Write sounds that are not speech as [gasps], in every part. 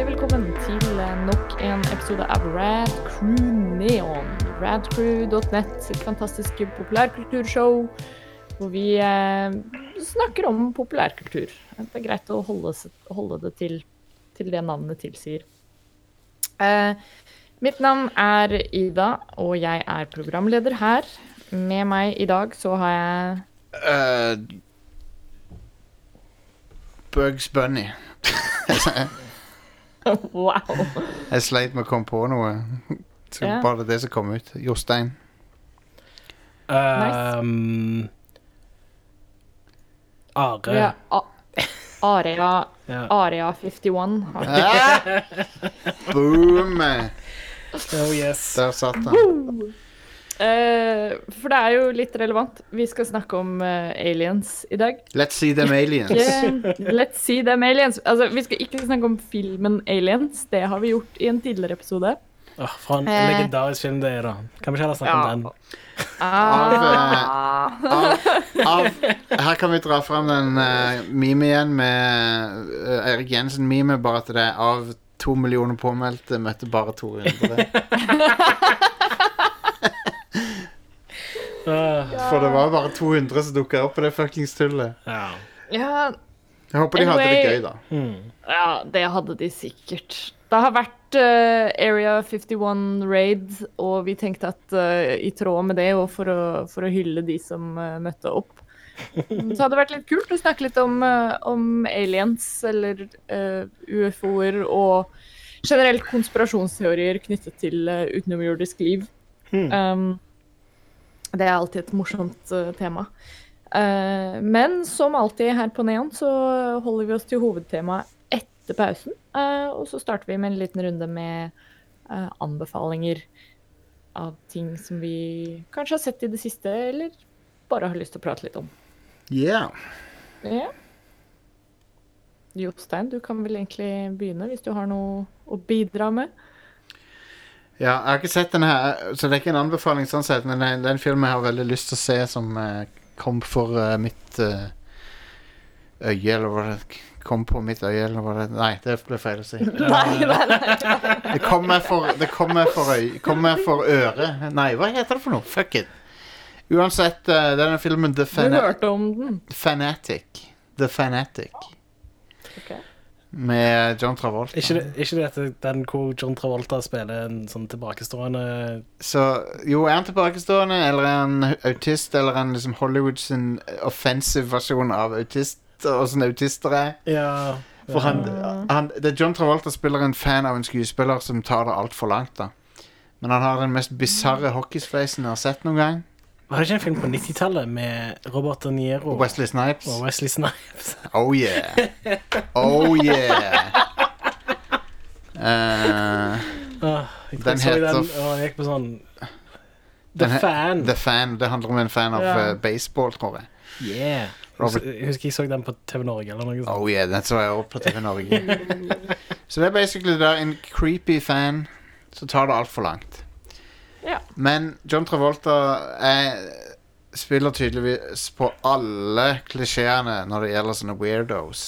hjertelig velkommen til nok en episode av Rad Crew Neon. Radcrew.net, sitt fantastiske populærkulturshow hvor vi eh, snakker om populærkultur. Det er greit å holde, holde det til, til det navnet tilsier. Eh, mitt navn er Ida, og jeg er programleder her. Med meg i dag så har jeg uh, Bugs Bunny. [laughs] [laughs] [laughs] Wow! Jeg sleit med å komme på noe. Så Ja. Bare det som kom ut. Jostein. Um, Are. Ja, A Aria, Ja. Aria 51. har- Ah! [laughs] Boom! Oh yes. Der satt han. Eh, for det er jo litt relevant. Vi skal snakke om uh, aliens i dag. Let's see them aliens. [laughs] Yeah, let's see them aliens. Altså, vi skal ikke snakke om filmen Aliens. Det har vi gjort i en tidligere episode. Åh, for en Eh. legendarisk film det er, da. Kan vi ikke heller snakke Ja. om den? Ah. Av, av, her kan vi dra fram den uh, meme igjen med uh, Erik Jensen-meme, bare at det er av to millioner påmeldte møtte bare 200. [laughs] Uh, For det var bare 200 som dukka opp på det fuckings tullet. ja. Ja, Jeg håper de hadde det gøy, da. Mm. ja, det hadde de sikkert. Det har vært uh, Area 51 raid, og vi tenkte at uh, i tråd med det, og for å, for å hylle de som uh, møtte opp, [laughs] så hadde det vært litt kult å snakke litt om, om aliens eller uh, UFO-er og generelt konspirasjonsteorier knyttet til uh, utenomjordisk liv. Hmm. Um, det er alltid et morsomt eh, tema. Eh, men som alltid her på Neon så holder vi oss til hovedtemaet etter pausen. eh, og så starter vi med en liten runde med anbefalinger av ting som vi kanskje har sett i det siste, eller bare har lyst til å prate litt om. Yeah. Ja. Jostein, du kan vel egentlig begynne hvis du har noe å bidra med? Ja, jeg har ikke sett den her, så det er ikke en anbefaling sånn sett, men den, den det er en film jeg har veldig lyst til å se, som eh, kom for eh, mitt eh, øye, eller hva det Kom på mitt øye, eller hva det Nei, det ble feil å si. [laughs] Nei, nei, nei. [laughs] Det kom meg for, det kom meg for øye Kom meg for øre. Nei, hva heter det for noe? Fuck it. Uansett, uh, denne filmen The Du hørte om den. Fanatic. The Fanatic. Ok. Med John Travolta. Ikke, ikke det at den hvor John Travolta spiller en sånn tilbakestående Så jo, er han tilbakestående, eller er han autist, eller er han liksom Hollywoods offensive versjon av autist, åssen autister er? Ja. For han, han det John Travolta spiller en fan av en skuespiller som tar det altfor langt, da. Men han har den mest bisarre hockeysveisen jeg har sett noen gang. Var det ikke en film på 90-tallet med Robert De Niro Og Wesley Snipes. og Wesley Snipes? [laughs] Oh yeah. Oh yeah. Eh, Åh, jeg Den så heter den, og jeg gikk på sånn The Den he- Fan. The Fan. Det handler om en fan av Ja. eh, baseball, tror jeg. Yeah. Robert- Jeg husker jeg så den på TV Norge eller noe sånt. Oh yeah, den så jeg også på TV Norge. [laughs] så det er basically det er en creepy fan som tar det altfor langt. Ja. Men John Travolta er, spiller tydeligvis på alle klisjeene når det gjelder sånne weirdos.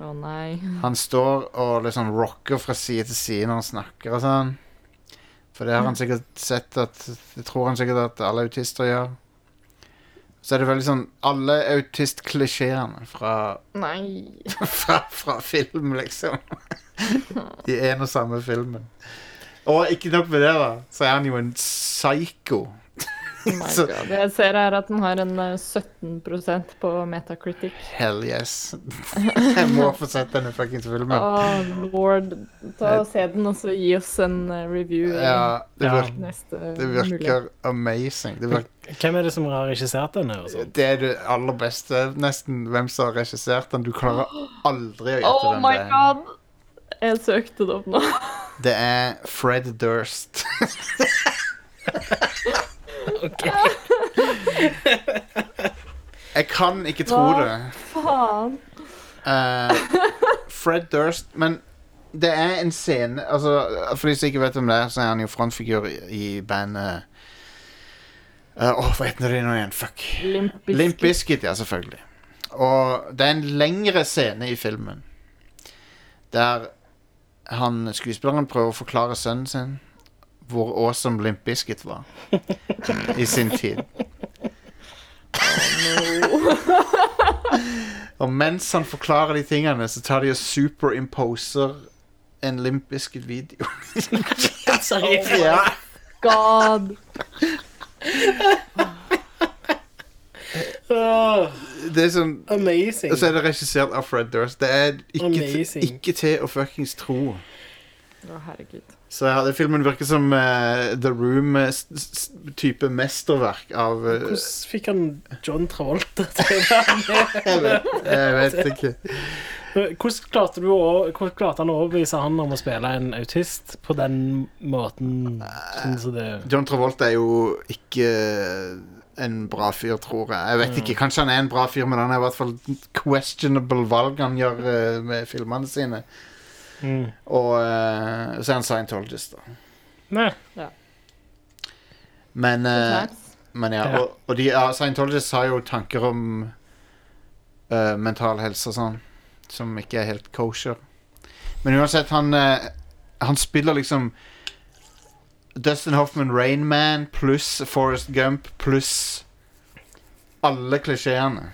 Å nei. [laughs] Han står og liksom rocker fra side til side når han snakker og sånn. For det har han sikkert sett at Det tror han sikkert at alle autister gjør. Så er det veldig sånn Alle autist-klisjeene fra Nei. [laughs] fra, fra film, liksom. [laughs] I en og samme filmen. Og ikke nok med det, da, så er han jo en psycho. Oh my [laughs] Så- Jeg ser her at den har en eh, 17% på Metacritic. Hell yes. [laughs] Jeg må få sett denne fuckings filmen. Oh, lord. Ta og Se den, og så gi oss en eh, review Ja, det, Ja. virker, neste det virker amazing. Det, virker, Hvem er det som har regissert den? her sånn? det er det aller beste, nesten, hvem som har regissert den. Du klarer aldri å gjette [gasps] Oh hvem my det er. god! Jeg søkte det opp nå. [laughs] Det er Fred Durst. Jeg kan ikke tro Hva? det. Faen. Eh, Fred Durst Men det er en scene altså, For de som ikke vet om det, er, så er han jo frontfigur i, i bandet Åh, Åh, hva heter det nå igjen? Fuck. Limp Limp Bizkit. Bizkit, ja, selvfølgelig. Og det er en lengre scene i filmen der han skuespilleren prøver å forklare sønnen sin hvor awesome Limp Biscuit var i sin tid. Og mens han forklarer de tingene, så tar de og superimposer en Limp Biscuit-video. Seriøst? [laughs] ja. God. [laughs] Det er sånn amazing. Og så er det regissert av Fred Durst. Det er ikke, Amazing. ikke til å fuckings tro. Å, herregud. Så ja, det filmen virker som eh, The Room-type mesterverk av eh, Hvordan fikk han John Travolta til å være [laughs] med? jeg, vet, jeg vet ikke. Hvordan klarte, du å, hvordan klarte han å overbevise han om å spille en autist på den måten? Sånn som det John Travolta er jo ikke en bra fyr, tror jeg. Jeg vet ikke, Kanskje han er en bra fyr, men han er i hvert fall questionable valg han gjør uh, med filmene sine. mm. Og uh, så er han scientologist, da. Nei. Men, uh, men ja, Ja. og, og de ja, scientologists har jo tanker om eh, mental helse og sånn, som ikke er helt kosher. Men uansett, han, han spiller liksom Dustin Hoffman Rain Man pluss Forrest Gump pluss alle klisjeene.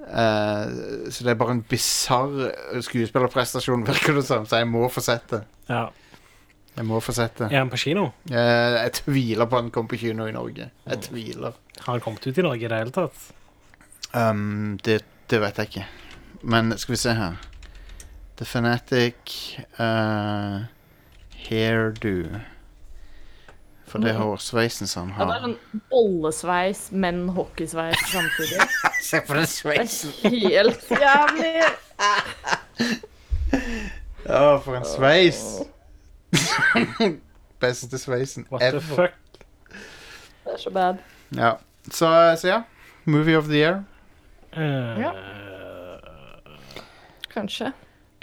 Uh, så det er bare en bisarr skuespillerprestasjon, [laughs] virker det som. Så jeg må få sett det. Ja. Jeg må få sett det. Er han på kino? Uh, jeg tviler på at han kom på kino i Norge. Jeg tviler. Har han kommet ut i Norge i det hele tatt? Um, det, det vet jeg ikke. Men skal vi se her. The Fanatic uh, Hairdo. For det er hårsveisen som har Ja, det er en sånn bollesveis, men hockeysveis samtidig. [laughs] Se på den sveisen. Det er helt jævlig. Å, for en sveis! [laughs] Beste sveisen What the ever. fuck? Det er så bad. Ja. Så, så ja. Movie of the year. Uh, Ja. Kanskje.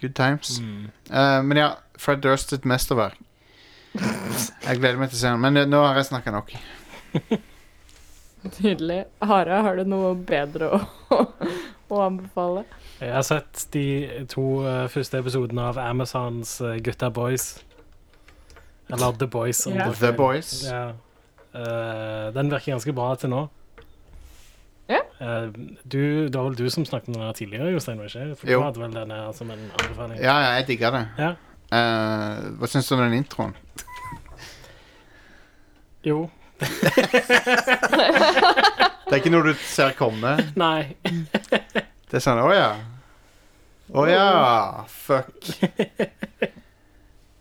Good times. mm. Uh, men ja, Fred Durst sitt mesterverk. [laughs] Jeg gleder meg til å se den. Men eh, nå har jeg snakka nok. Tydelig. Hare, har du noe bedre å, [laughs] å anbefale? Jeg har sett de to eh, første episodene av Amazons uh, Gutta Boys. Eller The Boys. Yeah. The. Boys. Ja. Uh, den virker ganske bra til nå. Ja. Yeah. Uh, det var vel du som snakket om den tidligere, Jostein? ikke? For Jo. du hadde vel den som en anbefaling? Ja, ja, jeg digger det. Ja. Eh, hva syns du om den introen? Jo. Det er ikke noe du ser komme. Nei. Det er sånn Å ja. Å ja. Fuck.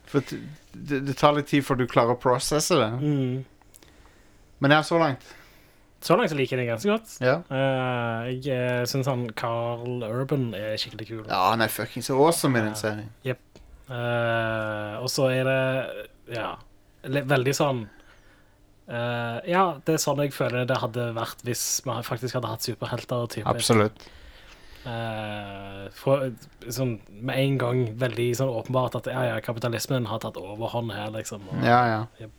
For t- det, det tar litt tid før du klarer å prosesse det. Mm. Men ja, så langt. Så langt så liker jeg den ganske godt. Ja, Eh, jeg uh, syns han Carl Urban er skikkelig kul. ja han er fuckings awesome i den serien. Eh, og så er det ja, veldig sånn uh, Ja, det er sånn jeg føler det hadde vært hvis vi faktisk hadde hatt superhelter. Type. Absolutt. Uh, for, sånn, med en gang veldig sånn åpenbart at ja, ja, kapitalismen har tatt overhånd her, liksom. Og, Ja, ja.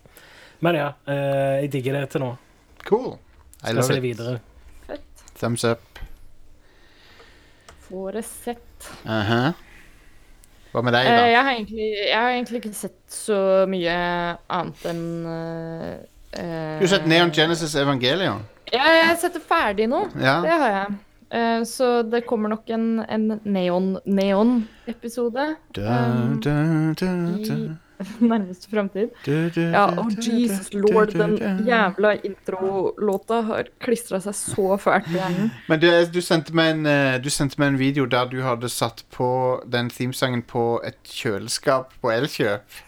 Men ja, eh, jeg digger det til nå. Cool. I Skal love se it. videre. Fett. Thumbs up. Får det sett. Uh Hva med deg, Eh, da? jeg, har egentlig, jeg har egentlig ikke sett så mye annet enn uh, Du har sett Neon Genesis Evangelion? Ja, jeg har sett det ferdig nå. Ja. Det har jeg. Uh, så det kommer nok en, en neon-neon-episode Da, Um, da, da, da. I [laughs] nærmeste framtid. Ja, oh Jesus lord, den jævla introlåta har klistra seg så fælt i hjernen. Men du, du, sendte meg en, eh, du sendte meg en video der du hadde satt på den themesangen på et kjøleskap på Elkjøp.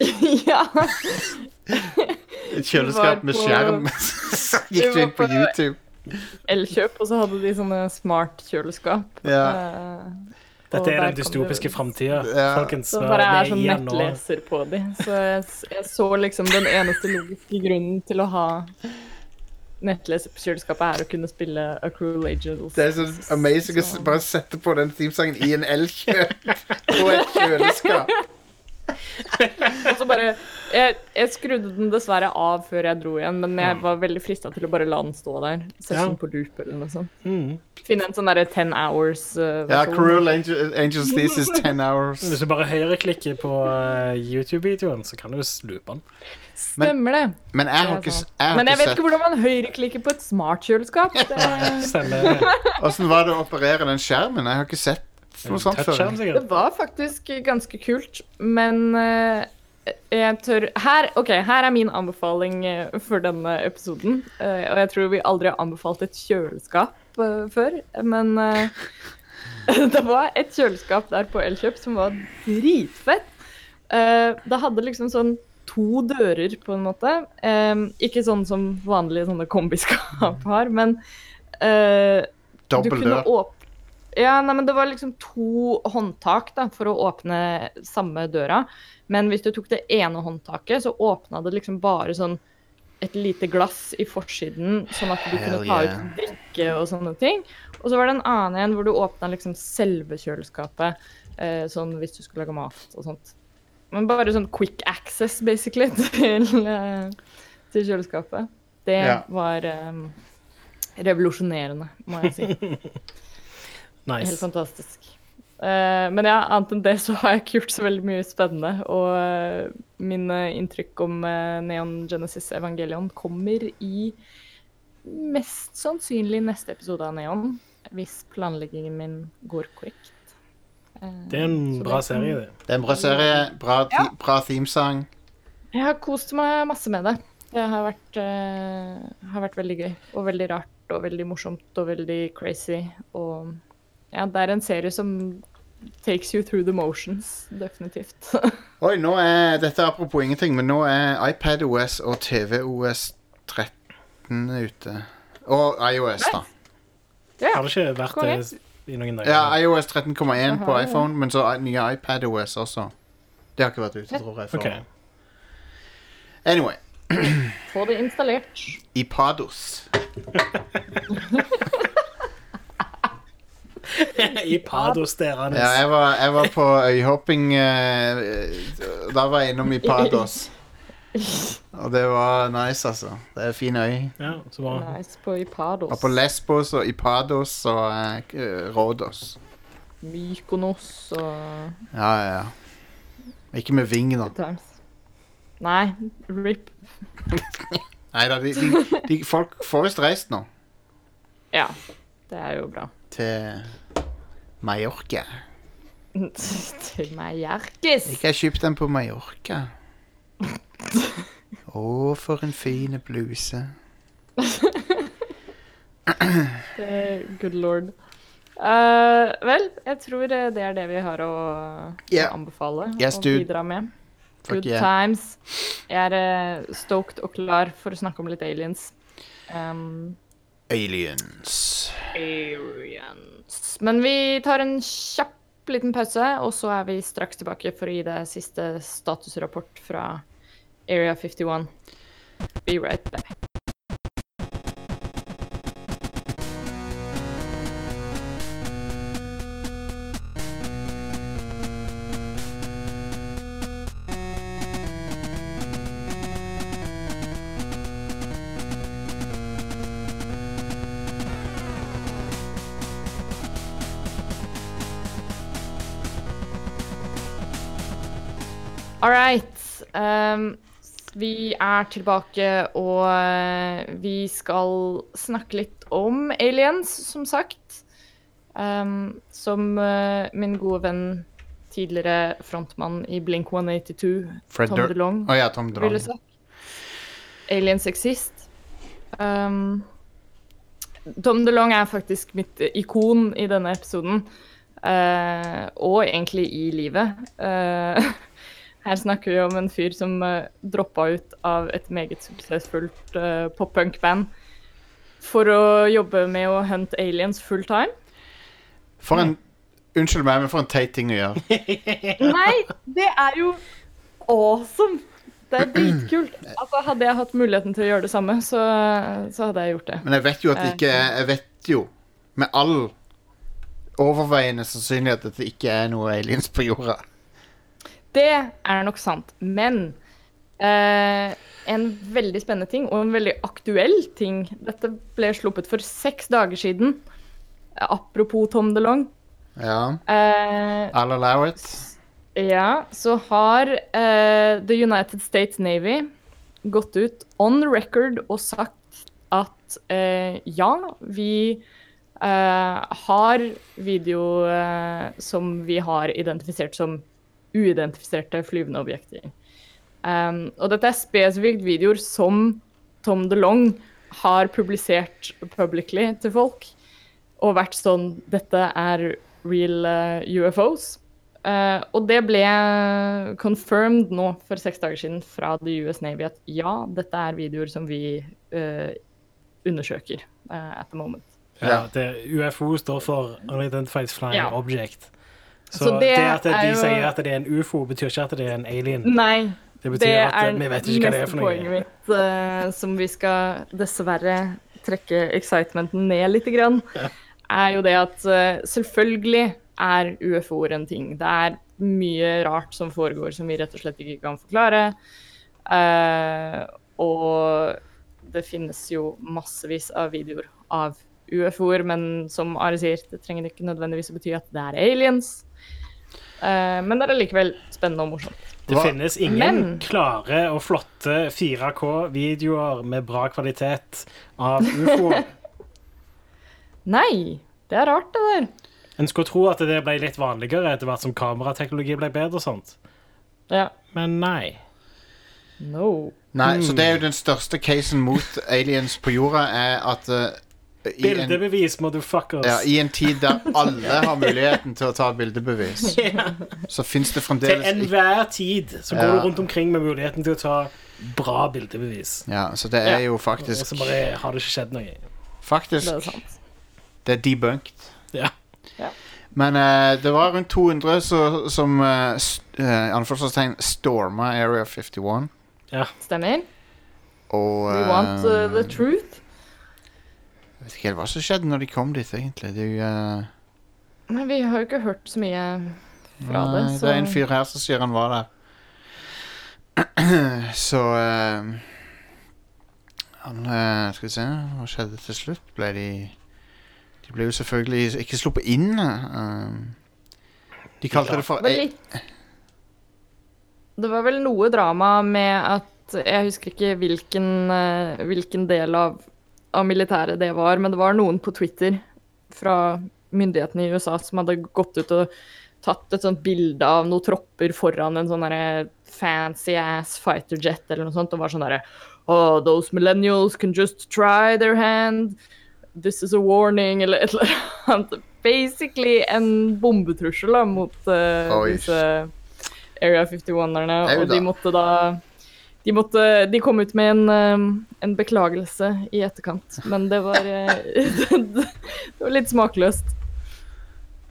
[laughs] ja. [laughs] Et kjøleskap med på- skjerm. Så gikk du inn på YouTube. Elkjøp, og så hadde de sånne smart kjøleskap. Ja. Eh, Dette er den dystopiske du- framtida, Ja. folkens. Så bare jeg er sånn nettleser på de. Så jeg, jeg så liksom den eneste logiske grunnen til å ha nettleser på kjøleskapet er å kunne spille A Cruel Angels. Det er så amazing å bare sette på den teamsangen i en Elkjøp [laughs] på et kjøleskap. Og så bare Jeg, jeg skrudde den dessverre av før jeg dro igjen, men jeg var veldig frista til å bare la den stå der. Session Ja. på loop eller noe sånt. Mm. Finne en sånn derre 10 hours uh, Ja. Cruel Angel, Angels [laughs] Thesis 10 hours. Hvis du bare høyreklikker på uh, YouTube-videoen, så kan du loope den. Stemmer det. Men jeg har ikke, jeg har Men jeg vet ikke hvordan man høyreklikker på et smartkjøleskap. [laughs] Det, Stemmer. Åssen var det å operere den skjermen? Jeg har ikke sett noe sånt før. det var faktisk ganske kult, men eh, jeg tør her, OK, her er min anbefaling eh, for denne episoden. Eh, og jeg tror vi aldri har anbefalt et kjøleskap eh, før, men [laughs] det var et kjøleskap der på Elkjøp som var dritfett. Det hadde liksom sånn to dører, på en måte. Ikke sånn som vanlige sånne kombiskap har, men du Dobbel dør. Ja, nei, men det var liksom to håndtak da, for å åpne samme døra. Men hvis du tok det ene håndtaket, så åpna det liksom bare sånn et lite glass i forsiden, sånn at du kunne ta yeah. ut drikke og sånne ting. Og så var det en annen en hvor du åpna liksom selve kjøleskapet, eh, sånn hvis du skulle lage mat og sånt. Men bare sånn quick access, basically, [laughs] til, eh, til kjøleskapet. Det Ja. var eh, revolusjonerende, må jeg si. [laughs] Helt fantastisk. Eh, men ja, annet enn det så har jeg ikke gjort så veldig mye spennende. Og uh, mine inntrykk om eh, Neon Genesis Evangelion kommer i mest sannsynlig neste episode av Neon. Hvis planleggingen min går korrekt. Eh, Det er en så bra det- serie, det. Det er en bra serie. Bra, ja. bra themesang. Jeg har kost meg masse med det. Det har vært, uh, har vært veldig gøy. Og veldig rart og veldig morsomt og veldig crazy. Og ja, det er en serie som takes you through the motions, definitivt. [laughs] Oi, nå er Dette er apropos ingenting, men nå er iPadOS og TVOS 13 ute. Og iOS, da. ja. Har det ikke vært det i noen dager? Ja, iOS 13,1 på Aha. iPhone, men så i- nye iPadOS også. Det har ikke vært ute, tror jeg. For. Okay. Anyway. Få det installert. Ipados. I Pados [laughs] der, Ja, jeg var, jeg var på øyhopping eh, Da var jeg innom Ipados. Og det var nice, altså. Det er en fin øy. Ja, så bra. Nice på Ipados. Og på Lesbos og Ipados og eh, Rhodos. Mykonos og Ja, ja, ja. Ikke med ving, da. times. Nei, RIP. Nei da, de, de, de, folk får visst reist nå. Ja, det er jo bra. Til Mallorca. Til Mallorcas? Jeg har kjøpt den på Mallorca. [laughs] Å, for en fin bluse. Eh, Good lord. Uh, vel, jeg tror det det er det vi har å, yeah. å anbefale Yes, og bidra med. Good yeah. times. Jeg er eh, stoked og klar for å snakke om litt aliens. Um, Aliens. aliens. Men vi tar en kjapp liten pause, og så er vi straks tilbake for å gi deg siste statusrapport fra Area 51. Be right back. All right. Um, vi er tilbake, og eh, vi skal snakke litt om aliens, som sagt. Um, som uh, min gode venn, tidligere frontmann i Blink 182, Fred Tom DeLong, oh, ja, Tom ville sagt. Aliens exist. Um, Tom DeLong er faktisk mitt ikon i denne episoden. Uh, og egentlig i livet. Eh, [laughs] her snakker vi om en fyr som uh, droppa ut av et meget suksessfullt uh, pop-punk-band for å jobbe med å hunt aliens full time. For en Unnskyld meg, men for en teit ting å gjøre. [laughs] Nei, det er jo awesome! Det er dritkult. Altså, hadde jeg hatt muligheten til å gjøre det samme, så, så hadde jeg gjort det. Men jeg vet jo at det ikke er Jeg vet jo med all overveiende sannsynlighet at det ikke er noe aliens på jorda. Det er nok sant, men Eh, en veldig spennende ting, og en veldig aktuell ting. Dette ble sluppet for seks dager siden. Apropos Tom DeLong. Ja. Eh, I'll allow it. ja, så har eh, The United States Navy gått ut on record og sagt at eh, ja, vi eh, har video eh, som vi har identifisert som uidentifiserte flyvende objekter. Um, og dette er spesifikt videoer som Tom DeLong har publisert publicly til folk, og vært sånn Dette er real uh, UFOs. Uh, og det ble confirmed nå for seks dager siden fra The US Navy at ja, dette er videoer som vi uh, undersøker eh, at the moment. Ja, det, UFO står for Unidentified Flying Ja. Object. Så, Så det, det at de jo- sier at det er en ufo, betyr ikke at det er en alien. Nei, Det betyr det at vi vet ikke hva det er for noe. poenget mitt, uh, som vi skal dessverre trekke excitementen ned litt, grann, er jo det at uh, selvfølgelig er UFO-er en ting. Det er mye rart som foregår som vi rett og slett ikke kan forklare. Uh, og det finnes jo massevis av videoer av UFO-er, men som Are sier, det trenger ikke nødvendigvis å bety at det er aliens. Uh, men det er likevel spennende og morsomt. Det Hva- finnes ingen Men- klare og flotte 4K-videoer med bra kvalitet av ufo. [laughs] Nei, det er rart, det der. En skulle tro at det ble litt vanligere etter hvert som kamerateknologi ble bedre og sånt. Ja. Men nei. No. Nei, så det er jo den største casen mot aliens på jorda, er at eh, en, Bildebevis, motherfuckers. ja, I en tid der alle har muligheten til å ta bildebevis, [laughs] så fins det fremdeles Til enhver tid så går Ja. du rundt omkring med muligheten til å ta bra bildebevis. Ja, så det er Ja. jo Og faktisk så bare har det ikke skjedd noe. Faktisk Det er sant. Det er debunked. Ja. Men uh, det var rundt 200 så, som uh, anførselstegn storma Area 51. Ja. Stemmer. Og We want uh, the eh, truth. Jeg vet ikke helt hva som skjedde når de kom dit, egentlig. De, uh... eh, Men vi har jo ikke hørt så mye fra det, så det er en fyr her som sier han var der. [clears throat] så uh... han, uh, Skal vi se Hva skjedde til slutt? Ble de De ble jo selvfølgelig ikke sluppet inn. de kalte det for Det Det var vel noe drama med at Jeg husker ikke hvilken, hvilken del av, av militæret det var, men det var noen på Twitter fra myndighetene i USA som hadde gått ut og tatt et sånt bilde av noen tropper foran en sånn fancy ass fighter jet eller noe sånt, og var sånn derre Oh, those millennials can just try their hand. This is a warning, eller et eller annet. Basically en bombetrussel da, mot uh, disse Area 51-erne, og de måtte da de, måtte, de kom ut med en, eh, en beklagelse i etterkant, men det var eh, [laughs] Det var litt smakløst.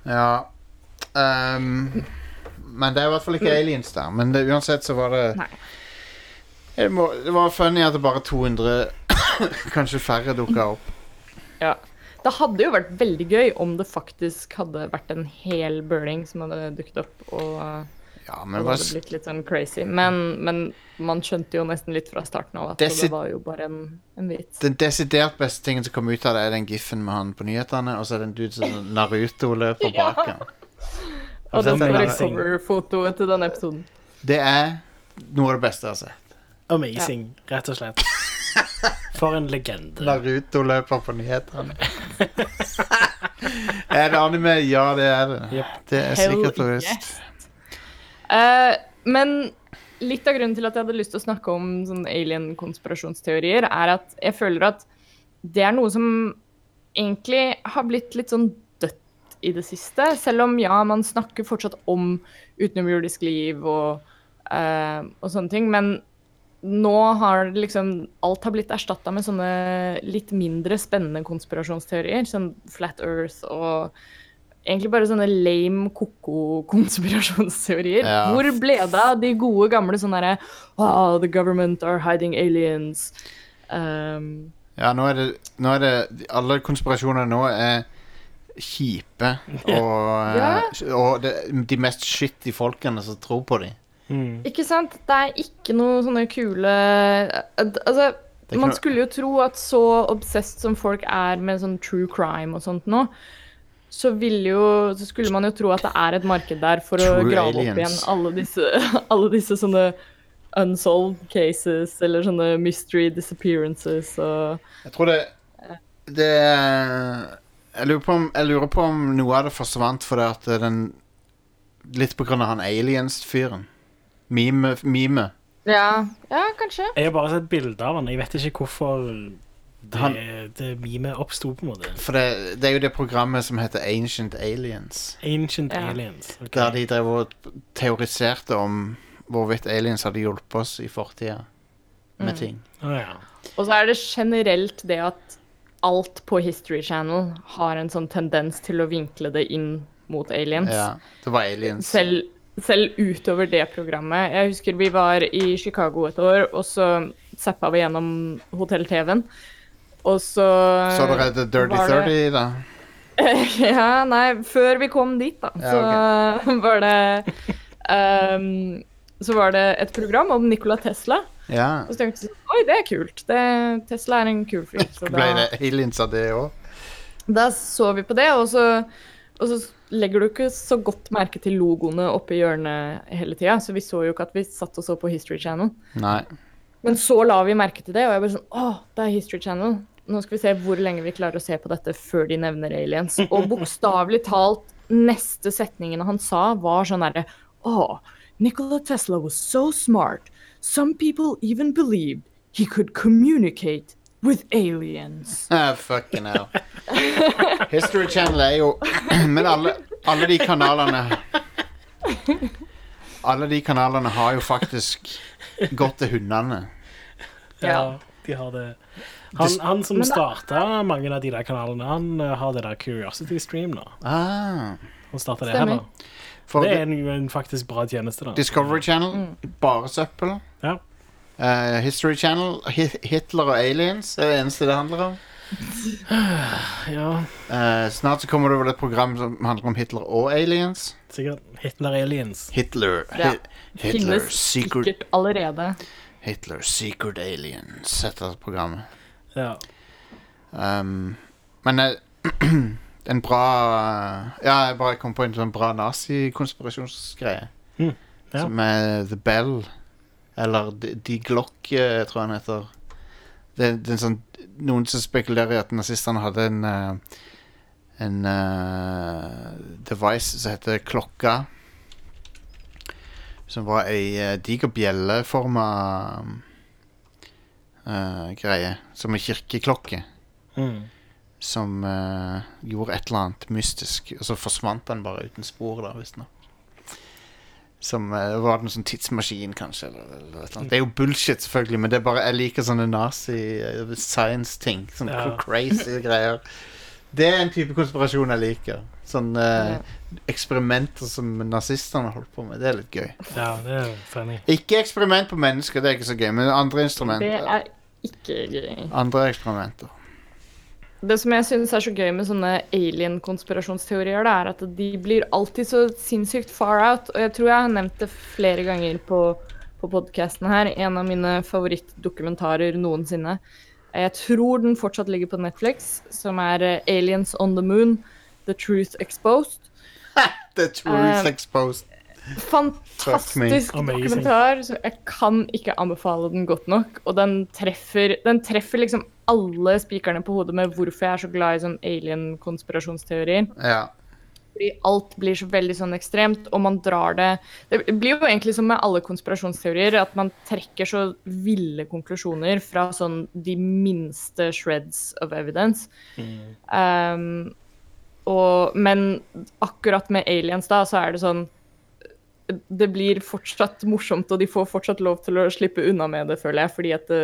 Ja um, Men det er i hvert fall ikke aliens der. Men det, uansett så var det, må, det var funny at det bare 200 [coughs] Kanskje færre dukka opp. Ja. Det hadde jo vært veldig gøy om det faktisk hadde vært en hel burning som hadde dukket opp, og Ja, men det hva hadde blitt litt sånn crazy. Men, men man skjønte jo nesten litt fra starten av at Desi- det var jo bare en, en vits. Den desidert beste tingen som kom ut av det, er den giffen med han på nyhetene, og så er det en dude som [laughs] Naruto løper bak bak ja. Og det den er- coverfotoet til denne episoden. Det er noe av det beste jeg har sett. Amazing, rett og slett. [laughs] For en legende. Naruto løper på nyhetene. [laughs] er det anime? Ja, det er det. Yep. Det er sikkert og visst. Eh, men litt av grunnen til at jeg hadde lyst til å snakke om sånn alien-konspirasjonsteorier, er at jeg føler at det er noe som egentlig har blitt litt sånn dødt i det siste. Selv om ja, man snakker fortsatt om utenomjordisk liv og, uh, og sånne ting. Men nå har liksom Alt har blitt erstatta med sånne litt mindre spennende konspirasjonsteorier. Sånn Flat Earth og egentlig bare sånne lame ko-ko konspirasjonsteorier. Ja. Hvor ble det av de gode, gamle sånne derre oh, The government are hiding aliens. Um, Ja, nå er det, nå er det Alle konspirasjoner nå er kjipe, og, Ja. eh, og det, de mest shitty folkene som tror på dem. Mm. Ikke sant? Det er ikke noe sånne kule Altså, er man skulle jo tro at så obsessed som folk er med sånn true crime og sånt nå, så ville jo Så skulle man jo tro at det er et marked der for å grave grave opp igjen alle disse, [laughs] alle disse sånne unsolved cases eller sånne mystery disappearances og Jeg tror det Det jeg lurer, på om, jeg lurer på om noe av det forsvant fordi at den Litt på grunn av han aliens-fyren. Mime. mime. Ja, ja kanskje. Jeg har bare sett bilder av han. Jeg vet ikke hvorfor det, Han- det memet oppsto, på en måte. For det, det er jo det programmet som heter Ancient Aliens. Ancient Ja. aliens. okay. Der de drev og teoriserte om hvorvidt aliens hadde hjulpet oss i fortida med ting. Oh, ja. Og så er det generelt det at alt på History Channel har en sånn tendens til å vinkle det inn mot aliens. Ja, det var aliens. Selv, selv utover det programmet. Jeg husker vi var i Chicago et år, og så zappa vi gjennom hotell-TV-en. Og så Så dere The Dirty det- 30, da? [laughs] Ja, nei, før vi kom dit, da, Ja, så [laughs] var det um, Så var det et program om Nikola Tesla. Ja. Og så tenkte jeg sånn Oi, det er kult. Det, Tesla er en kul fyr. Så [laughs] Ble det aliens av det òg? da så vi på det, og så, og så legger du ikke så godt merke til logoene oppe i hjørnet hele tida, så vi så jo ikke at vi satt og så på History Channel. Nei. Men så la vi merke til det, og jeg ble sånn Å, det er History Channel. Nå skal vi se hvor lenge vi klarer å se på dette før de nevner aliens. Og bokstavelig talt, neste setningene han sa, var sånn herre Å, Nikola Tesla was so smart. Some people even believed he could communicate with aliens. [laughs] Ah, fucking hell. History Channel er jo [clears throat] Men alle, alle de kanalene Alle de kanalene har jo faktisk gått til hundene. ja, de har det. Han, han som starta mange av de der kanalene, han eh, har det der Curiosity Stream nå. Ah, Han starta det her, da. for Det er en, en faktisk bra tjeneste, da. Discovery Channel, bare søppel. Ja. Uh, History Channel, Hitler og aliens er det eneste det handler om. [sighs] ja, uh, snart så kommer det vel et program som handler om Hitler og aliens. Sikkert. Hitler Aliens. Hitler, Ja. Hi Hitler, secret, sikkert allerede. Hitler, secret aliens, heter programmet. Ja. Um, men eh, [clears throat] en bra Ja, jeg bare kom på en sånn bra nazi-konspirasjonsgreie. Mm, ja. Som er The Bell. Eller De, Glock, eh, tror jeg han heter. Det, det er en sånn, noen som spekulerer i at nazistene hadde en eh, En uh, device som heter klokka. Som var ei uh, diger bjelleforma uh, greie. Som en kirkeklokke Mm. som uh, gjorde et eller annet mystisk, og så forsvant den bare uten spor, da, visstnok. Som uh, var en sånn tidsmaskin, kanskje, eller, eller eller. Det er jo bullshit, selvfølgelig, men det er bare, jeg liker sånne nazi-science-ting. Sånne Ja. crazy greier. [laughs] Det er en type konspirasjon jeg liker. Sånne eh, eksperimenter som nazistene holdt på med. Det er litt gøy. ja, det er funny. Ikke eksperiment på mennesker, det er ikke så gøy, men andre instrumenter. Det er ikke gøy. Andre eksperimenter. Det som jeg synes er så gøy med sånne alien-konspirasjonsteorier, det er at de blir alltid så sinnssykt far out. Og jeg tror jeg har nevnt det flere ganger på, på podkasten her. En av mine favorittdokumentarer noensinne. Jeg tror den fortsatt ligger på Netflix, som er eh, 'Aliens on the Moon'. The Truth Exposed. The truth Eh, exposed. Fantastisk Amazing. dokumentar. Så jeg kan ikke anbefale den godt nok. Og den treffer, den treffer liksom alle spikerne på hodet med hvorfor jeg er så glad i sånn alien-konspirasjonsteorier. Ja. Fordi alt blir så veldig sånn ekstremt, og man drar det Det blir jo egentlig som med alle konspirasjonsteorier, at man trekker så ville konklusjoner fra sånn de minste shreds of evidence. Um, og, men akkurat med aliens da, så er det sånn Det blir fortsatt morsomt, og de får fortsatt lov til å slippe unna med det, føler jeg, fordi at det,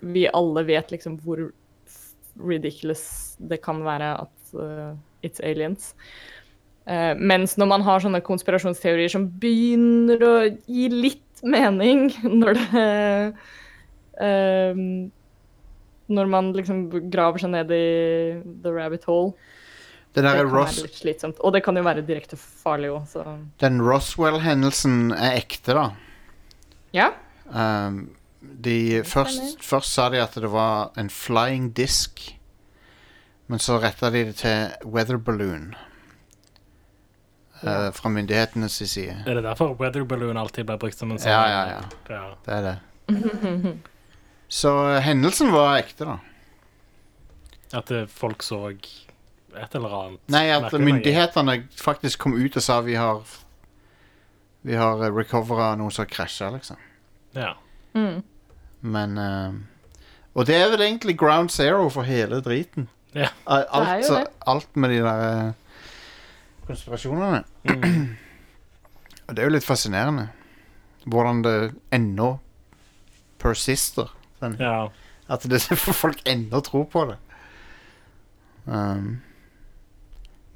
vi alle vet liksom hvor ridiculous det kan være at uh, it's aliens. Eh, mens når man har sånne konspirasjonsteorier som begynner å gi litt mening [laughs] når det uh, Når man liksom graver seg ned i the rabbit hole. Det Det der det kan Ros være litt slitsomt. Og det kan jo være direkte farlig òg, så den Roswell-hendelsen er ekte, da. Ja. Um, de, først, først sa de at det var en flying disk, men så retta de det til weather balloon. Ja. eh, fra myndighetenes side. Er det derfor weather balloon alltid blir brukt som en sånn Ja, ja, ja. ja. Det er det. [laughs] Så eh, hendelsen var ekte, da. At eh, folk så et eller annet. Nei, at myndighetene faktisk kom ut og sa vi har Vi har recovera noe som har krasja, liksom. Ja. Mm. Men uh, Og det er vel egentlig ground zero for hele driten. Ja. Er Alt, jo det. alt med de der konspirasjonene. Mm. Og det er jo litt fascinerende. Hvordan det ennå persister. Den, ja. At det [laughs] folk ennå tror på det. Um,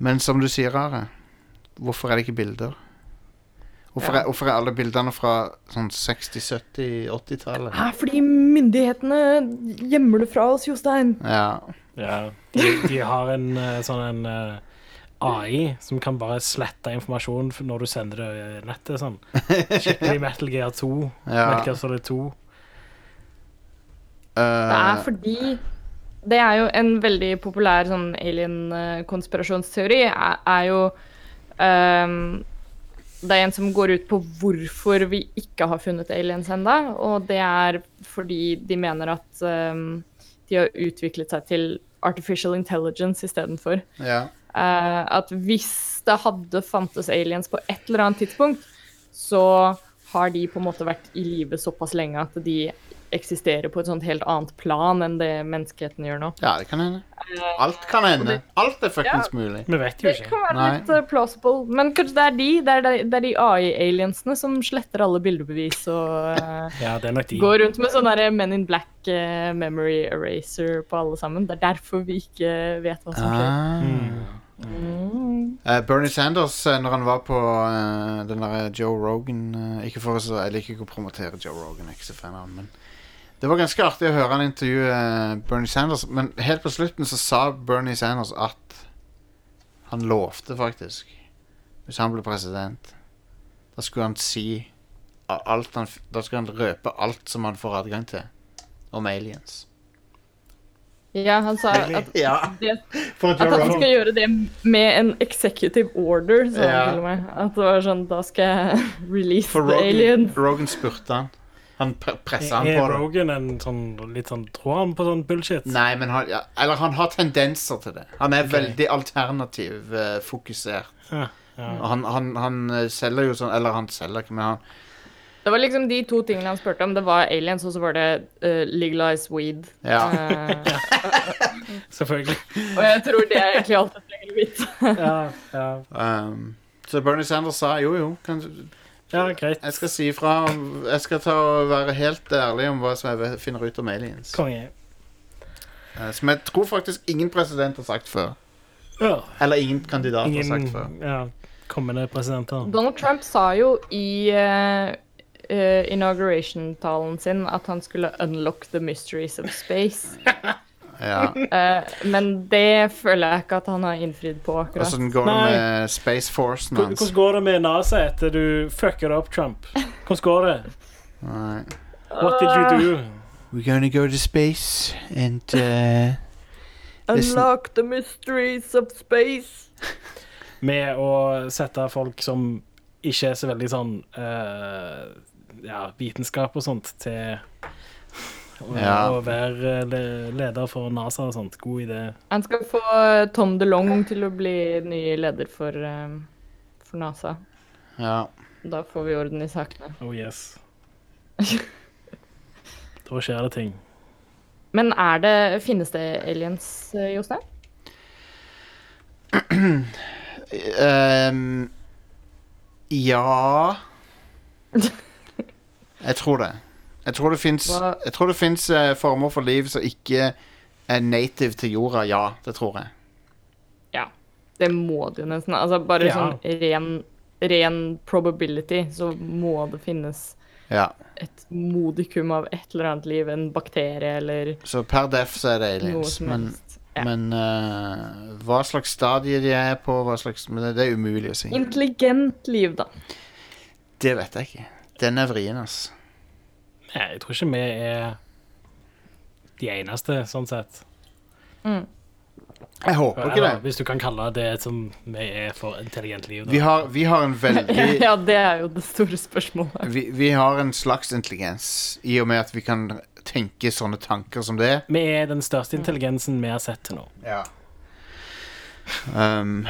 men som du sier, Are, hvorfor er det ikke bilder? Hvorfor, Ja. er, hvorfor er alle bildene fra sånn 60-, 70-, 80-tallet? Hæ, fordi myndighetene gjemmer det fra oss, Jostein. Ja. ja. De, de har en eh, sånn en eh, AI som kan bare slette informasjon når du sender det i nettet. Sånn. [laughs] Skikkelig Metal Gear 2. Ja. Metal Gear Solid 2. Det er Uh, fordi Det er jo en veldig populær sånn alien-konspirasjonsteori, er, er jo um, Det er en som går ut på hvorfor vi ikke har funnet aliens ennå, og det er fordi de mener at um, de har utviklet seg til artificial intelligence istedenfor. ja. Eh, at hvis det hadde fantes aliens på et eller annet tidspunkt, så har de på en måte vært i live såpass lenge at de eksisterer på et sånt helt annet plan enn det menneskeheten gjør nå. ja, det kan hende. Alt kan hende. Alt er fuckings mulig. Vi vet jo Det kan være Nei. litt eh, plausible, men kanskje det er de, det er de, det er de AI-aliensene som sletter alle bildebevis og eh, Ja, det er nok de. går rundt med sånn Men in Black eh, memory eraser på alle sammen. Det er derfor vi ikke vet hva som skjer. Ah. Mm. Mm. Uh, Bernie Sanders, eh, når han var på uh, den derre Joe Rogan uh, Ikke for å så, Jeg liker ikke å promotere Joe Rogan, jeg er ikke så fan av han, men det var ganske artig å høre han intervjue Bernie Sanders. Men helt på slutten så sa Bernie Sanders at han lovte faktisk Hvis han ble president, da skulle han si alt han, Da skulle han røpe alt som han får adgang til om aliens. Ja, han sa at Ja, det for At han skal gjøre det med en executive order, sa Ja. han til og. At det var sånn Da skal jeg [laughs] release For the Rogan, alien. Rogan spurte han. Han pre pressa han Er på det. Rogan en sånn litt sånn Tror han på sånn bullshit? Nei, men han, ja, eller han har tendenser til det. Han er okay. veldig alternativ Uh, fokusert. Ja, ja. Han, han, han eh, selger jo sånn Eller han selger ikke, men han Det var liksom de to tingene han spurte om. Det var aliens, og så var det uh, legalize weed. Ja. Uh, [laughs] Selvfølgelig. [laughs] og jeg tror det er egentlig alt jeg trenger å vite. Ja, ja. um, Så Bernie Sanders sa jo, jo, kan, ja, greit. jeg skal si ifra Jeg skal ta og være helt ærlig om hva som jeg finner ut om aliens. Konge. Eh, som jeg tror faktisk ingen president har sagt før. Ja. Eller ingen kandidat har sagt før. ja, kommende presidenter. Donald Trump sa jo i eh, eh, inauguration-talen sin at han skulle unlock the mysteries of space. [laughs] Ja. Uh, men det føler jeg ikke at han har innfridd på akkurat. Hvordan går det med Space Force hans? Hvordan går det med NASA etter du fucker opp, Trump? Hvordan går det? Nei. What did you do? We're gonna go to space and uh. Unlock the mysteries of space. Med å sette folk som ikke er så veldig sånn eh, ja, vitenskap og sånt, til å, Ja. å være le leder for NASA og sånt. God idé. Han skal få eh, Tom DeLong til å bli ny leder for, eh, for NASA. Ja. Da får vi orden i sakene. Oh yes. [laughs] Da skjer det ting. Men er det, finnes det aliens, eh, Jostein? um, [clears throat] ja [laughs] Jeg tror det. Jeg tror det fins Jeg tror det fins eh, former for liv som ikke er native til jorda. Ja, det tror jeg. Ja. Det må det jo nesten. Altså bare Ja. sånn ren, ren probability, så må det finnes Ja. et modikum av et eller annet liv, en bakterie eller Så per def så er det noe aliens. som Men, helst. Ja. men eh, hva slags stadie de er på, hva slags Men det, det er umulig å si. Intelligent liv, da. Det vet jeg ikke. Den er vrien, ass. Nei, jeg tror ikke vi er de eneste, sånn sett. Jeg håper ikke det. hvis du kan kalle det som vi er for intelligent liv. Vi har, vi har en veldig [laughs] Ja, det er jo det store spørsmålet. vi, vi har en slags intelligens i og med at vi kan tenke sånne tanker som det. Vi er den største intelligensen vi har sett til nå. Ja. Um,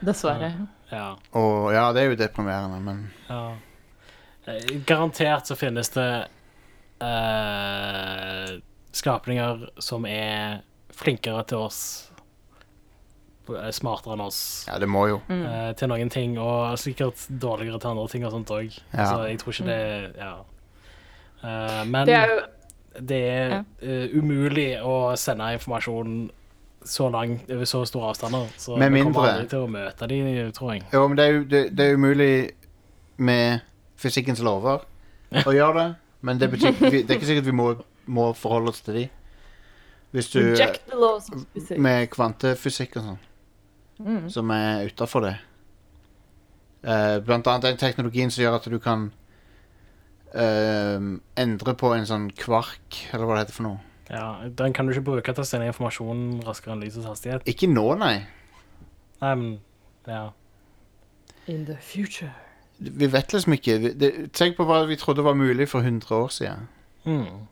Dessverre. Ja. og ja, det er jo deprimerende, men ja. Garantert så finnes det uh, skapninger som er flinkere til oss, eh, smartere enn oss. ja, det må jo. Uh, til noen ting, og sikkert dårligere til andre ting og sånt òg. Ja. Så jeg tror ikke det Ja. Uh, men Det er jo det er eh, umulig å sende informasjon så langt over så store avstander. Så Med vi kommer aldri til å møte dem, tror jeg. Jo, men det er det, det er umulig med fysikkens lover å gjøre det. Men det, betyr, vi, det er ikke sikkert vi må, må forholde oss til de. Hvis du reject the laws of physics. Med kvantefysikk og sånn, Mm. som er utafor det. Eh, blant annet den teknologien som gjør at du kan eh, endre på en sånn kvark, eller hva det heter for noe. Ja, Den kan du ikke bruke til å sende informasjon raskere enn lysets hastighet. Ikke nå, nei. Nei, men ja. In the future. Vi vet liksom ikke. Vi- Det, tenk på hva vi trodde var mulig for 100 år siden. Mm.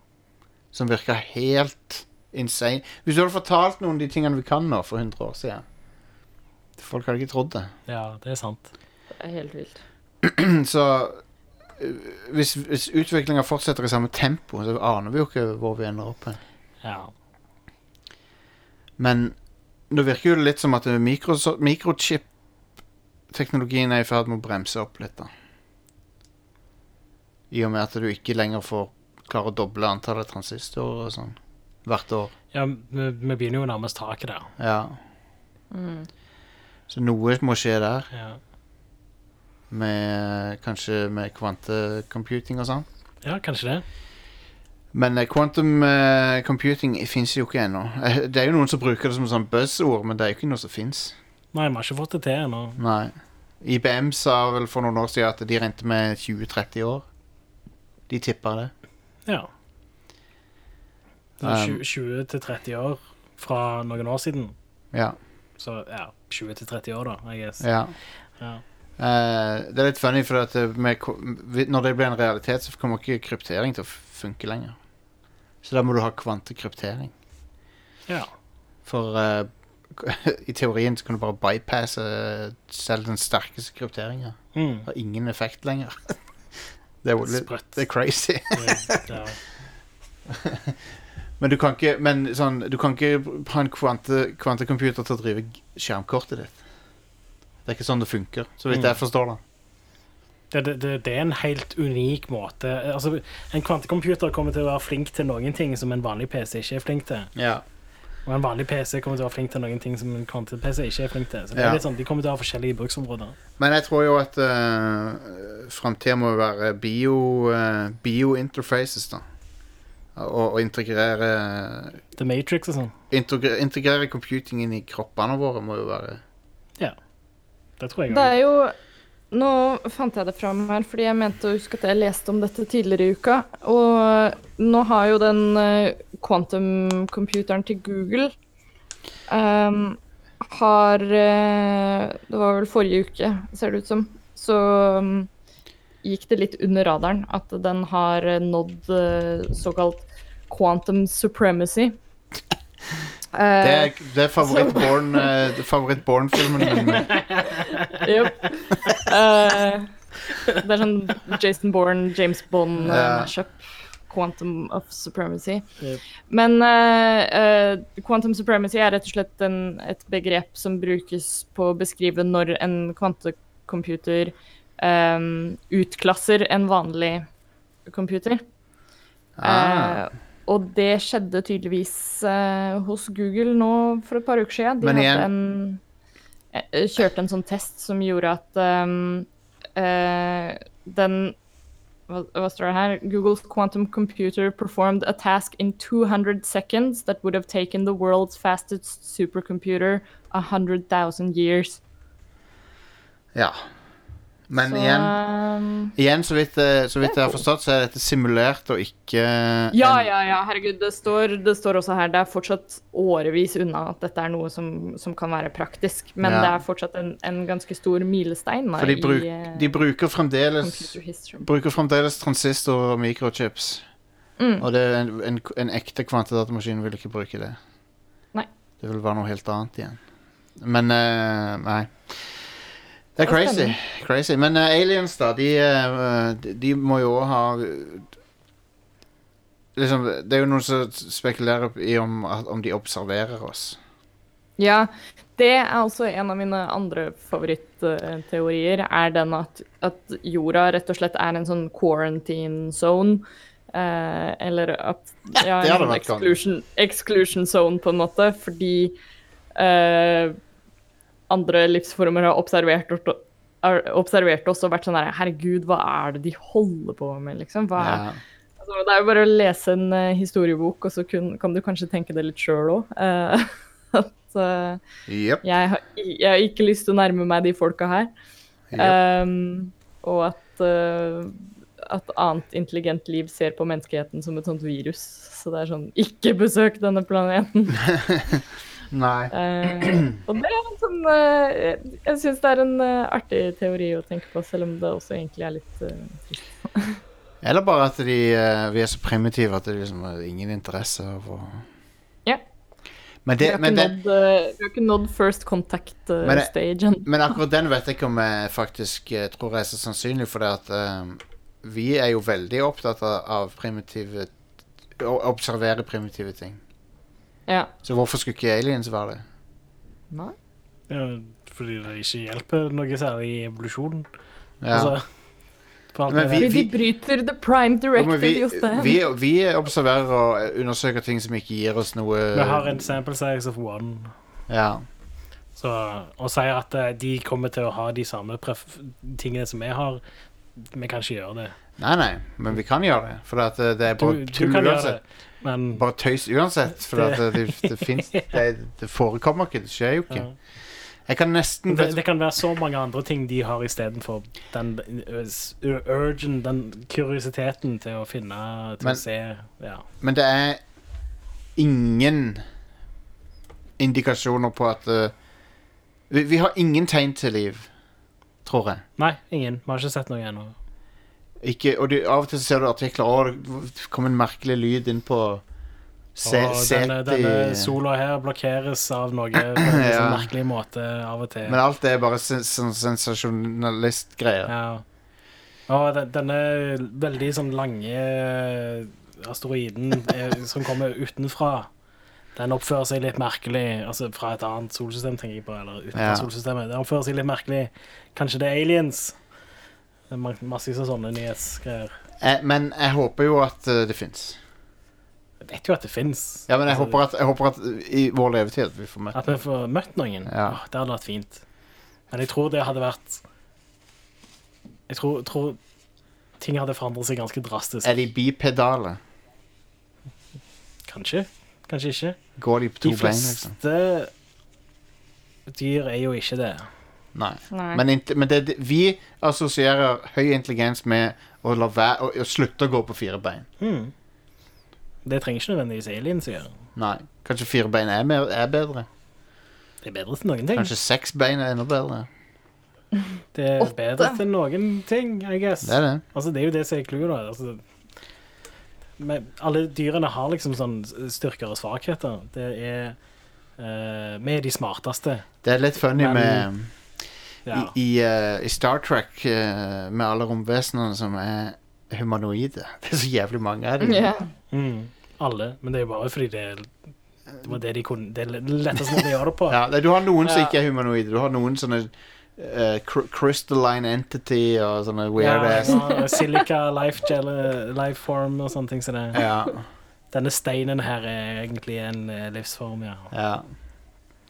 Som virka helt insane. Hvis du hadde fortalt noen de tingene vi kan nå for 100 år siden Folk hadde ikke trodd det. ja, det er sant. Det er helt vilt. [clears throat] Så øh, hvis, hvis utviklinga fortsetter i samme tempo, så aner vi jo ikke hvor vi ender opp hen. Ja. Men nå virker jo det litt som at mikroso- mikrochip-teknologien er i ferd med å bremse opp litt, da. I og med at du ikke lenger får klare å doble antallet transistorer og sånn hvert år. ja vi, vi begynner jo nærmest taket der. Ja. Mm. Så noe må skje der, Ja, med, kanskje med kvantecomputing og sånn. ja kanskje det. Men eh, quantum eh, computing fins jo ikke ennå. [laughs] Det er jo noen som bruker det som sånn buzzord, men det er jo ikke noe som fins. Nei, vi har ikke fått det til ennå. Nei. IBM sa vel for noen år siden at de regnet med 20-30 år. De tippa det. Ja. Det Um, er 20 20 til 30 år fra noen år siden. Ja. Så ja, 20 30 år, da, I guess. ja. Ja. Uh, det er litt funny, for at med, når det blir en realitet, så kommer ikke kryptering til å funke lenger. Så da må du ha kvantekryptering. ja. For eh, [laughs] i teorien så kan du bare bypasse eh, selv den sterkeste krypteringa. Mm. Har ingen effekt lenger. [laughs] det er jo litt Sprøtt. Det er crazy. Det, ja. [laughs] Men du kan ikke, men sånn, du kan ikke ha en kvante, kvantecomputer til å drive skjermkortet ditt. Det er ikke sånn det funker, så vidt jeg Mm. forstår det. Det, det, det, det er en helt unik måte Altså, En kvantecomputer kommer til å være flink til noen ting som en vanlig PC ikke er flink til. Ja. Og en vanlig PC kommer til å være flink til noen ting som en kvante-PC ikke er flink til. Så det Ja. er litt sånn, De kommer til å ha forskjellige bruksområder. Men jeg tror jo at uh, framtida må være bio, eh, bio-interfaces, da. Og, og integrere The Matrix og sånn. integrere, integrere computing inn i kroppene våre må jo være Det tror jeg Det er jo Nå fant jeg det fram her, fordi jeg mente å huske at jeg leste om dette tidligere i uka. Og nå har jo den eh, quantum-computeren til Google um, har eh, Det var vel forrige uke, ser det ut som. Så um, gikk det litt under radaren at den har eh, nådd uh, såkalt quantum supremacy. [laughs] Det er, det er favoritt-born det er favoritt-born-filmen min. [laughs] Jepp. uh, det er sånn Jason Bourne, James Bond uh. Quantum of supremacy. Yep. Men uh, uh, quantum supremacy er rett og slett en, et begrep som brukes på å beskrive når en kvantecomputer um, utklasser en vanlig computer. Ah. Uh, og det skjedde tydeligvis eh, hos Google nå for et par uker siden. De igjen- en, eh, kjørte en sånn test som gjorde at um, eh, den Google's quantum computer performed a task in 200 seconds that would have taken the world's fastest supercomputer 100,000 years. Ja. Men Så, igjen, um, igjen så, vidt, eh, så vidt jeg har forstått, så er dette simulert og ikke Ja, en- ja, ja, herregud. Det står, det står også her det er fortsatt årevis unna at dette er noe som, som kan være praktisk. Men Ja. det er fortsatt en, en ganske stor milestein For de, bruk, i eh, de bruker fremdeles. Bruker fremdeles transistorer og mikrochips. Mm. Og det en, en, en ekte kvantedatamaskin vil ikke bruke det. Nei. Det vil være noe helt annet igjen. Men uh, nei. Det er crazy. crazy. Men uh, aliens, da, de, uh, de, må jo òg ha Liksom, det er jo noen som spekulerer i om, om de observerer oss. Ja, det er også en av mine andre favorittteorier, er den at, at jorda rett og slett er en sånn quarantine zone. Eh, eller at ja, det en hadde sånn exclusion, exclusion zone, på en måte, fordi eh, andre livsformer har observert, har observert oss og vært sånn her Herregud, hva er det de holder på med, liksom? Hva er, Ja. Altså, det er jo bare å lese en uh, historiebok, og så kun, kan du kanskje tenke det litt sjøl òg. [laughs] at eh, Jep. jeg, har, jeg har ikke lyst til å nærme meg de folka her. Yep. Um, og at, eh, at annet intelligent liv ser på menneskeheten som et sånt virus. Så det er sånn Ikke besøk denne planeten! [laughs] Nei. Eh, og det er en sånn eh, Jeg syns det er en eh, artig teori å tenke på, selv om det også egentlig er litt trist. Eller bare at de, eh, vi er så primitive at det liksom er ingen interesse av å Ja. Men, Vi har, det, nådd, eh, vi har ikke nådd first contact uh, Men det- stage men akkurat den vet jeg ikke om jeg faktisk tror tror er så sannsynlig, for det at eh, vi er jo veldig opptatt av, av primitive Å observere primitive ting. Ja. Så hvorfor skulle ikke aliens være det? Nei. Ja, fordi det ikke hjelper noe særlig i evolusjonen. Ja. Altså, Men vi, vi- de bryter the prime directive, vi, Jostein. vi, vi observerer og undersøker ting som ikke gir oss noe Vi har en sample size of one. Ja. Så, og sier at eh, de kommer til å ha de samme pref tingene som vi har. Vi kan ikke gjøre det. Nei, nei, men vi kan gjøre det. For at eh, det er Du, bare du tull kan gjøre det, men Bare tøys uansett. For at det, det, finnes, [laughs] det, det forekommer ikke. Det skjer jo ikke. Jeg kan nesten det, det kan være så mange andre ting de har istedenfor den ø, urgen, den kuriositeten til å finne, til Men- å se. Ja. Men det er ingen indikasjoner på at uh, vi, vi har ingen tegn til liv, tror jeg. Nei, ingen. Vi har ikke sett noe ennå. Ikke, og du, av og til ser du artikler Å, det kom en merkelig lyd inn på se, og denne, denne sola her blokkeres av noe på en [laughs] Ja. sånn merkelig måte av og til. Men alt det er bare sen, sånn sensasjonalistgreier. Ja. Og denne veldig sånn lange asteroiden eh, som kommer utenfra, den oppfører seg litt merkelig. Altså fra et annet solsystem, tenker jeg på. Eller utenfor Ja. solsystemet. Den oppfører seg litt merkelig. Kanskje det er aliens? Det er ma- sånne nyhetsgreier. Eh, men jeg håper jo at eh, det fins. Jeg vet jo at det fins. Ja, men jeg håper at, jeg håper at i vår levetid at vi får møtt At vi får møtt noen. Ja. Åh, det hadde vært fint. Men jeg tror det hadde vært Jeg tror, tror ting hadde forandret seg ganske drastisk. Er de bipedale? Kanskje. Kanskje ikke. Går de på De to bein, liksom? fleste dyr er jo ikke det. Nei. Nei. Men, men det, vi assosierer høy intelligens med å, la være, å, å slutte å gå på fire bein. Hmm. Det trenger ikke nødvendigvis aliens å gjøre. Nei. Kanskje fire bein er, mer, er bedre. Det er bedre til noen ting. Kanskje seks bein er enda bedre. [laughs] Det er Åtte. bedre til noen ting, I guess. Det er det. Altså, det er jo det som er clouet, da. Altså, men alle dyrene har liksom sånn styrker og svakheter. Det er eh, Vi er de smarteste. Det er litt funny Men- med Ja. I, i, eh, I Star Trek uh, med alle romvesenene som er humanoide. [laughs] Det er så jævlig mange av dem. Yeah. Mm. Alle. Men det er jo bare fordi det, er- det var det de kunne Det er måten å gjøre det på. [laughs] Ja, du har noen som ikke er humanoide. Du har noen sånne uh, crystalline entity og sånne weird Ja, ass. ja, Silica, life, gel, life form og sånne ting. Så det. Ja, Denne steinen her er egentlig en livsform, ja. ja.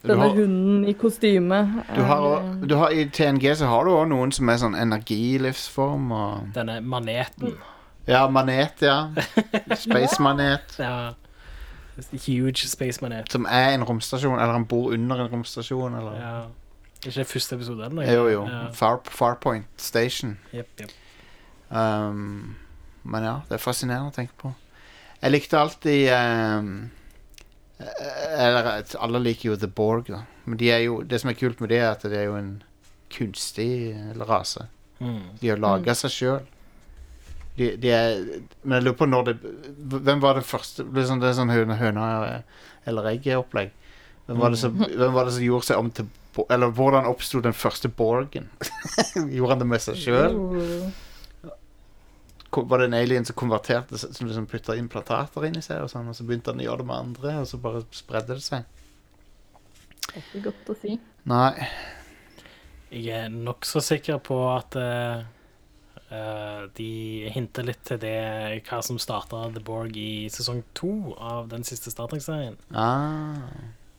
Denne har, hunden i kostyme. du har, er- du har, I TNG så har du òg noen som er sånn energilivsform og Denne maneten. Ja, manet, ja. Space-manet. [laughs] Ja. Huge space manet. Som er en romstasjon, eller han bor under en romstasjon, eller Ja. Ikke det første episode eller noe? Jo, jo. Ja. Far, Farpoint Station. Yep, yep. Um, men ja, det er fascinerende å tenke på. Jeg likte alltid um, eh, Eller alle liker jo The Borg, da. Men de jo, det som er kult med det, er at det er jo en kunstig eh, rase. Mm. De har laga seg sjøl. De, de er Men jeg lurer på når det Hvem var det første Det er sånn, det er sånn høna, høna eller egget-opplegg. Hvem, som- hvem var det som gjorde seg om til Eller hvordan oppsto den første Borgen? [laughs] gjorde han det med seg sjøl? Var det en alien som konverterte Som liksom putta implantater inn i seg, og, sånn, og så begynte han å gjøre det med andre, og så bare spredde det seg? Det er ikke godt å si. Nei. Jeg er nokså sikker på at eh, eh, de hinter litt til det hva som starta The Borg i sesong to av den siste Star Trek-serien. Ah.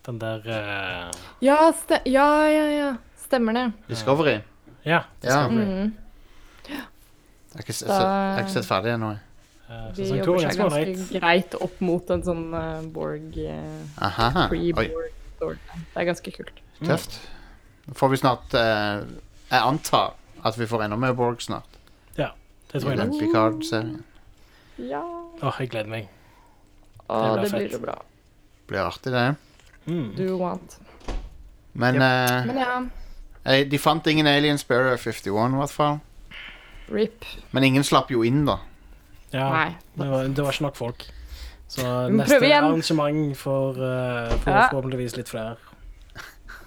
Den der uh... Ja, ja, ja, ja. Stemmer det. Discovery. Ja. Ja. Discovery. Mm. Jeg har ikke, jeg har ikke sett ferdig ennå. Eh, De jobber er seg ganske greit opp mot en sånn uh, Borg uh, Pre-Borg. Det er ganske kult. tøft. Da får vi snart uh, Jeg antar at vi får enda mer Borg snart. Ja, Det tror jeg den nok. Picard-serien. Ja. Åh, jeg gleder meg. Å, blir det blir jo bra. Blir artig, det. Mm. Do want. Men eh, Men ja, eh, de fant ingen aliens på 51, i hvert fall. RIP. Men ingen slapp jo inn, da. Ja, Nei. det var, det var ikke nok folk. Så neste arrangement får, uh, får Ja. forhåpentligvis litt flere.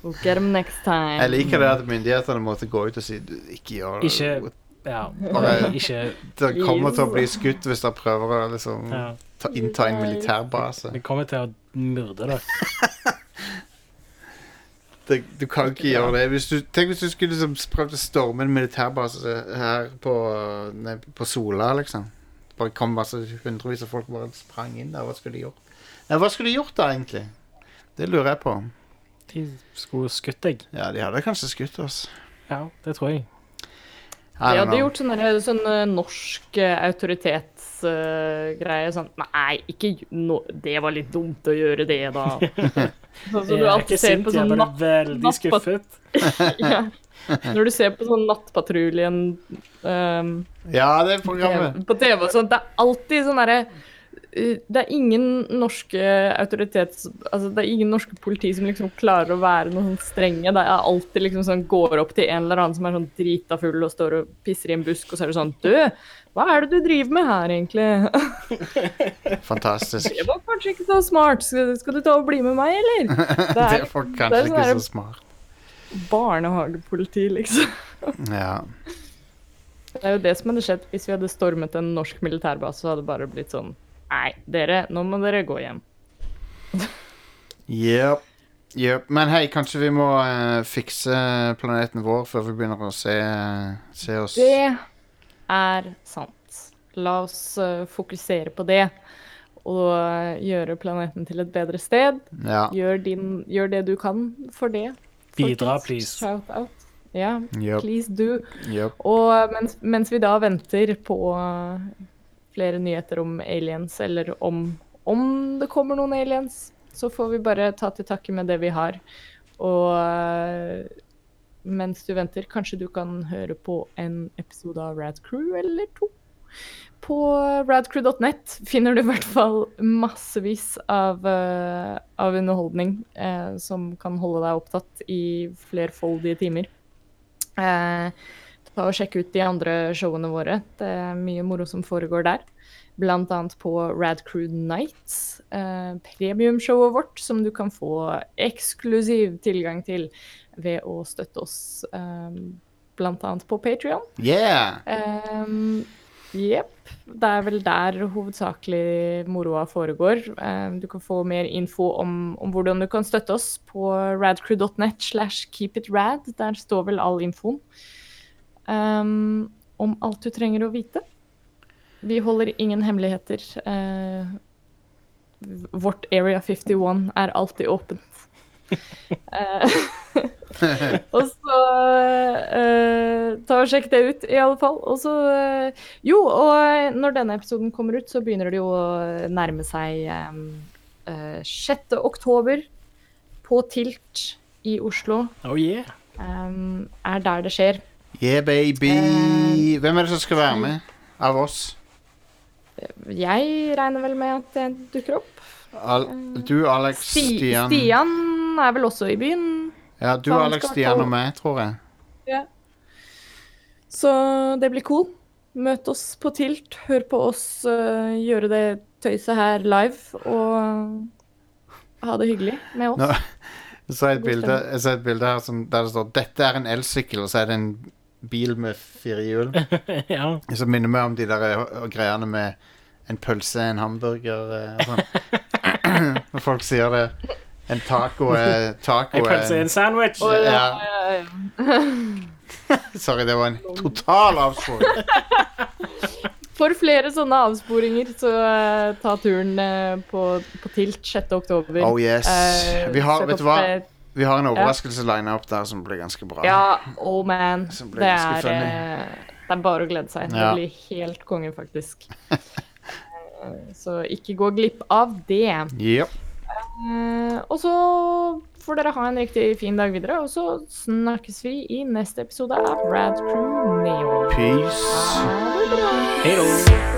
We'll get them next time. Jeg liker det at myndighetene måtte gå ut og si "Du, ikke gjør det. Ikke Ja, Bare- [laughs] ikke det kommer til å bli skutt hvis dere prøver å liksom, ja. innta en militærbase. Vi kommer til å myrde dere. [laughs] Det, du kan ikke gjøre det. Hvis du, tenk hvis du skulle liksom prøvd å storme en militærbase her på, nei, på Sola, liksom. Bare kom masse hundrevis av folk bare sprang inn der. Hva skulle de gjort? Nei, hva skulle de gjort da, egentlig? Det lurer jeg på. De skulle skutt deg. Ja, de hadde kanskje skutt oss. Ja, det tror jeg. De hadde gjort sånn sånne norsk autoritetsgreie. uh, sånn Nei, ikke no, Det var litt dumt å gjøre det, da. [laughs] Sånn som du Jeg alltid ikke ser sint, på jeg sånn natt... veldig skuffet. [laughs] Ja. Når du ser på sånn Nattpatruljen um, Ja, det er programmet. på TV og sånn. det er alltid sånn derre det er ingen norske autoritets... Altså, det er ingen norske politi som liksom klarer å være noe sånn strenge. Det er alltid liksom sånn Går opp til en eller annen som er sånn drita full og står og pisser i en busk, og så er det sånn Du, hva er det du driver med her, egentlig? [laughs] Fantastisk. Det var kanskje ikke så smart. Skal, skal du ta og bli med meg, eller? [laughs] Det Det er kanskje det er sånn ikke så smart. barnehagepoliti, liksom. Ja. Det er jo det som hadde skjedd hvis vi hadde stormet en norsk militærbase, så hadde det bare blitt sånn Nei, dere, nå må dere gå hjem. Yep. Yep. Men hei, kanskje vi må uh, fikse planeten vår før vi begynner å se, se oss Det er sant. La oss uh, fokusere på det. Og eh, gjøre planeten til et bedre sted. Ja. Gjør, din, gjør det du kan for det. Bidra, please. Shout out. Ja, Yep. please do. Yep. Og mens, mens vi da venter på flere nyheter om aliens, eller om, om det kommer noen aliens, så får vi bare ta til takke med det vi har. Og eh, mens du venter, kanskje du kan høre på en episode av Rad Crew eller to. På radcrew.net finner du i hvert fall massevis av, uh, av underholdning uh, som kan holde deg opptatt i flerfoldige timer. Eh, ta og sjekke ut de andre showene våre. Det er mye moro som foregår der. Blant annet på Radcrew Nights, eh, premiumshowet vårt, som du kan få eksklusiv tilgang til ved å støtte oss eh, blant annet på Patrion. Yeah! Jepp. Det er vel der hovedsakelig moroa foregår. Um, du kan få mer info om, om hvordan du kan støtte oss på radcrew.net slash keepitrad. Der står vel all infoen. Um, om alt du trenger å vite. Vi holder ingen hemmeligheter. Uh, vårt Area 51 er alltid åpent. [laughs] Eh, [laughs] og så uh, ta og sjekk det ut, i alle fall. Og så uh, Jo, og når denne episoden kommer ut, så begynner det jo å nærme seg um, uh, 6. oktober på Tilt i Oslo. Oh yeah. um, er der det skjer. Yeah, baby. Eh, Hvem er det som skal være med av oss? Jeg regner vel med at det dukker opp. Al du, Alex, Sti Stian Stian er vel også i byen. Ja, du, Alex, Stian og meg, tror jeg. Ja. Så det blir cool. Møt oss på Tilt, hør på oss uh, gjøre det tøyset her live, og ha det hyggelig med oss. Nå, [laughs] jeg så et bilde, jeg så et bilde her som, der det står 'Dette er en elsykkel', og så er det en bil med fire hjul. [laughs] ja. Som minner meg om de der eh, greiene med en pølse, en hamburger eh, og sånn. [coughs] Når folk sier det. En taco er taco En pølse er en sandwich. Og, Ja. ja, ja, ja. [laughs] Sorry, det var en total avsporing. [laughs] For flere sånne avsporinger, så øh, ta turen øh, på, på Tilt 6. oktober. Oh yes. Eh, Vi har, vet du opp, hva? eh, Vi har en overraskelse lina opp der som blir ganske bra. Ja, oh man. Det er, eh, det er bare å glede seg. Ja. Det blir helt konge, faktisk. Eh, Så ikke gå glipp av det. Yep. Uh, Og så får dere ha en riktig fin dag videre, og så snakkes vi i neste episode av Rad Crew Neo. Peace. Ha det bra.